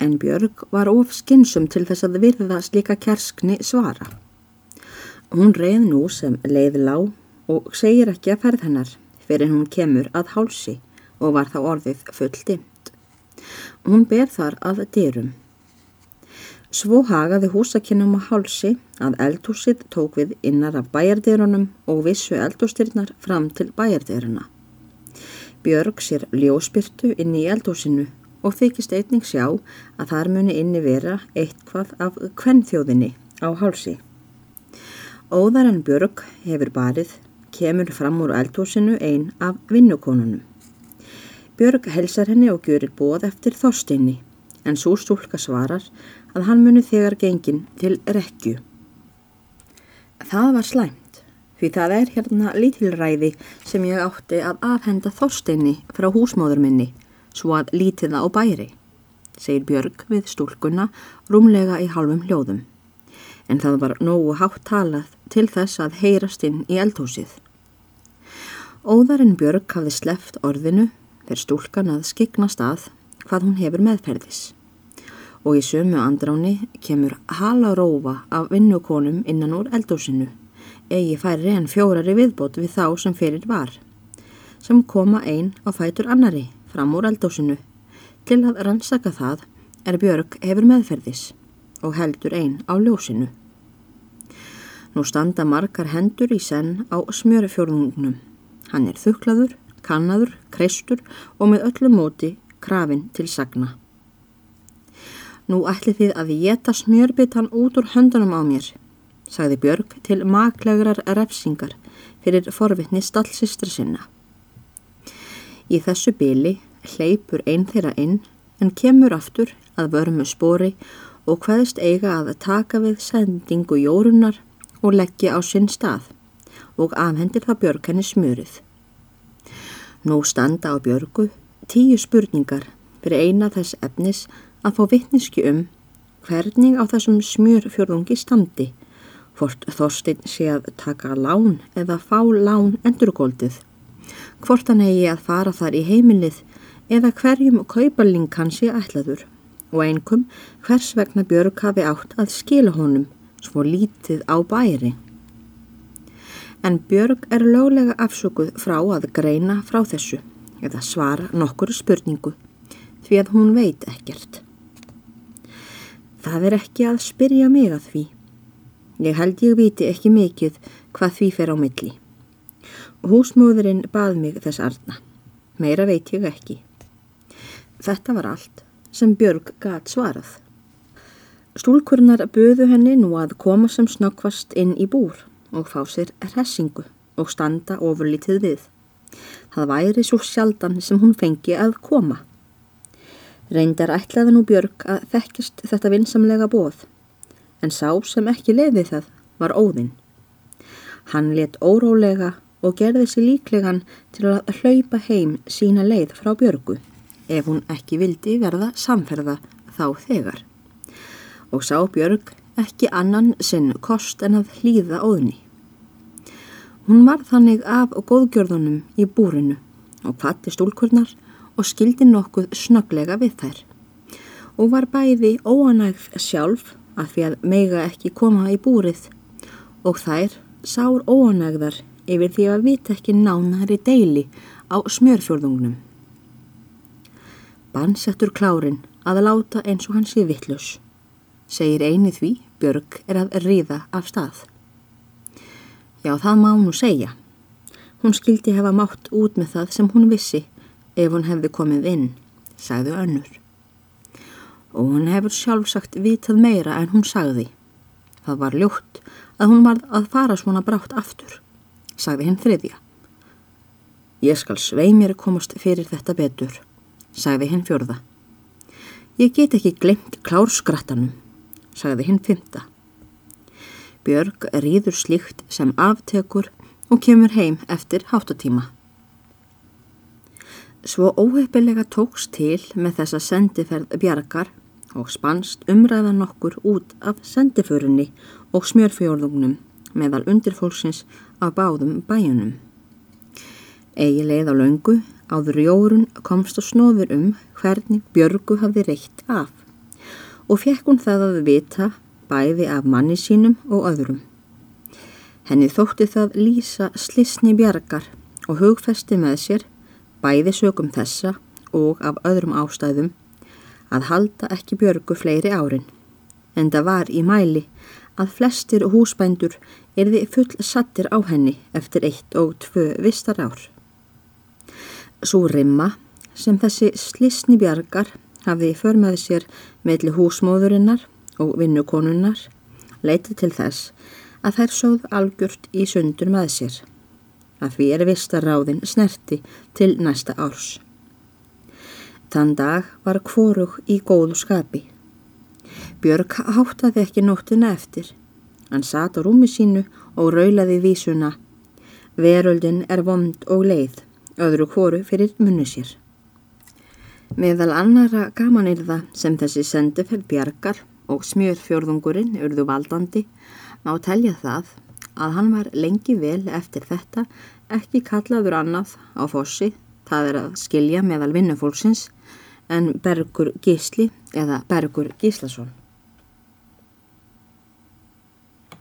en Björg var of skinsum til þess að virða slíka kjerskni svara. Hún reið nú sem leið lág og segir ekki að ferð hennar fyrir hún kemur að hálsi og var þá orðið full dimt. Hún ber þar að dyrum. Svo hagaði húsakinnum á hálsi að eldhúsið tók við innar af bæjardyrunum og vissu eldhústyrnar fram til bæjardyruna. Björg sér ljóspyrtu inn í eldhúsinu og þykist einning sjá að þar muni inni vera eitthvað af kvennþjóðinni á hálsi. Óðar en Björg hefur barið kemur fram úr eldhúsinu einn af vinnukonunum. Björg helsar henni og gjörir bóð eftir þorstinni en svo stúlka svarar að hann muni þegar gengin til rekju. Það var slæmt, því það er hérna lítilræði sem ég átti að afhenda þorsteinni frá húsmóður minni, svo að lítiða á bæri, segir Björg við stúlkunna rúmlega í halvum hljóðum. En það var nógu hátt talað til þess að heyrast inn í eldhúsið. Óðarinn Björg hafði sleft orðinu fyrir stúlkan að skiknast að hvað hún hefur meðferðis og í sömu andráni kemur halarófa af vinnukonum innan úr eldósinu, eigi færri en fjórari viðbót við þá sem fyrir var, sem koma einn á fætur annari fram úr eldósinu. Til að rannsaka það er Björg hefur meðferðis og heldur einn á ljósinu. Nú standa margar hendur í senn á smjörufjörðungnum. Hann er þuklaður, kannaður, kreistur og með öllu móti krafin til sagna. Nú ætli þið að geta smjörbyttan út úr höndunum á mér, sagði Björg til maklegrar refsingar fyrir forvitni stallsistra sinna. Í þessu byli hleypur einn þeirra inn en kemur aftur að vörmu spori og hvaðist eiga að taka við sendingu jórunar og leggja á sinn stað og afhendir það Björg henni smjörið. Nú standa á Björgu tíu spurningar fyrir eina þess efnis að fá vittniski um hvernig á þessum smjörfjörðungi standi, hvort Þorstein sé að taka lán eða fá lán endurgóldið, hvort hann hegi að fara þar í heimilið eða hverjum kaupaling hann sé ætlaður og einkum hvers vegna Björg hafi átt að skila honum svo lítið á bæri. En Björg er löglega afsökuð frá að greina frá þessu eða svara nokkur spurningu því að hún veit ekkert. Það er ekki að spyrja mig að því. Ég held ég viti ekki mikið hvað því fer á milli. Húsmóðurinn bað mig þess arna. Meira veit ég ekki. Þetta var allt sem Björg gat svarað. Stúlkurnar buðu henni nú að koma sem snöggvast inn í búr og fá sér hressingu og standa ofurlítið við. Það væri svo sjaldan sem hún fengi að koma. Reyndar ætlaði nú Björg að þekkjast þetta vinsamlega bóð, en sá sem ekki leði það var óðinn. Hann let órólega og gerði sér líklegan til að hlaupa heim sína leið frá Björgu, ef hún ekki vildi verða samferða þá þegar. Og sá Björg ekki annan sinn kost en að hlýða óðni. Hún var þannig af góðgjörðunum í búrinu og patti stúlkurnar og skildi nokkuð snöglega við þær og var bæði óanægð sjálf að því að meiga ekki koma í búrið og þær sár óanægðar yfir því að vita ekki nánari deili á smjörfjörðungnum. Bansettur klárin að láta eins og hann sé vittlus, segir eini því Björg er að ríða af stað. Já, það má nú segja. Hún skildi hefa mátt út með það sem hún vissi ef hún hefði komið inn, sagði önnur. Og hún hefur sjálfsagt vitað meira en hún sagði. Það var ljótt að hún var að fara svona brátt aftur, sagði hinn þriðja. Ég skal svei mér komast fyrir þetta betur, sagði hinn fjörða. Ég get ekki glemt klárskrattanum, sagði hinn fymta. Björg rýður slíkt sem aftekur og kemur heim eftir háttatíma. Svo óheppilega tóks til með þessa sendiferð bjargar og spannst umræða nokkur út af sendiförunni og smjörfjörðugnum meðal undirfólksins af báðum bæjunum. Egi leið á laungu áður jórun komst og snóður um hvernig Björgu hafði reitt af og fekk hún það að vita bæði af manni sínum og öðrum. Henni þótti það lýsa slisni bjargar og hugfesti með sér, bæði sögum þessa og af öðrum ástæðum, að halda ekki björgu fleiri árin. En það var í mæli að flestir húsbændur erði full sattir á henni eftir eitt og tvö vistar ár. Svo rimma sem þessi slisni bjargar hafði för með sér meðli húsmóðurinnar og vinnukonunnar leitið til þess að þær sóð algjört í sundur með sér. Að því er vistaráðin snerti til næsta árs. Þann dag var kvorug í góðu skapi. Björg háttaði ekki nóttina eftir. Hann sat á rúmi sínu og raulaði vísuna. Veröldin er vond og leið, öðru kvoru fyrir munni sér. Meðal annara gamanirða sem þessi sendi fyrir bjargar og smjörfjörðungurinn urðu valdandi Má telja það að hann var lengi vel eftir þetta ekki kallaður annað á fossi, það er að skilja meðal vinnufólksins, en Bergur Gísli eða Bergur Gíslason.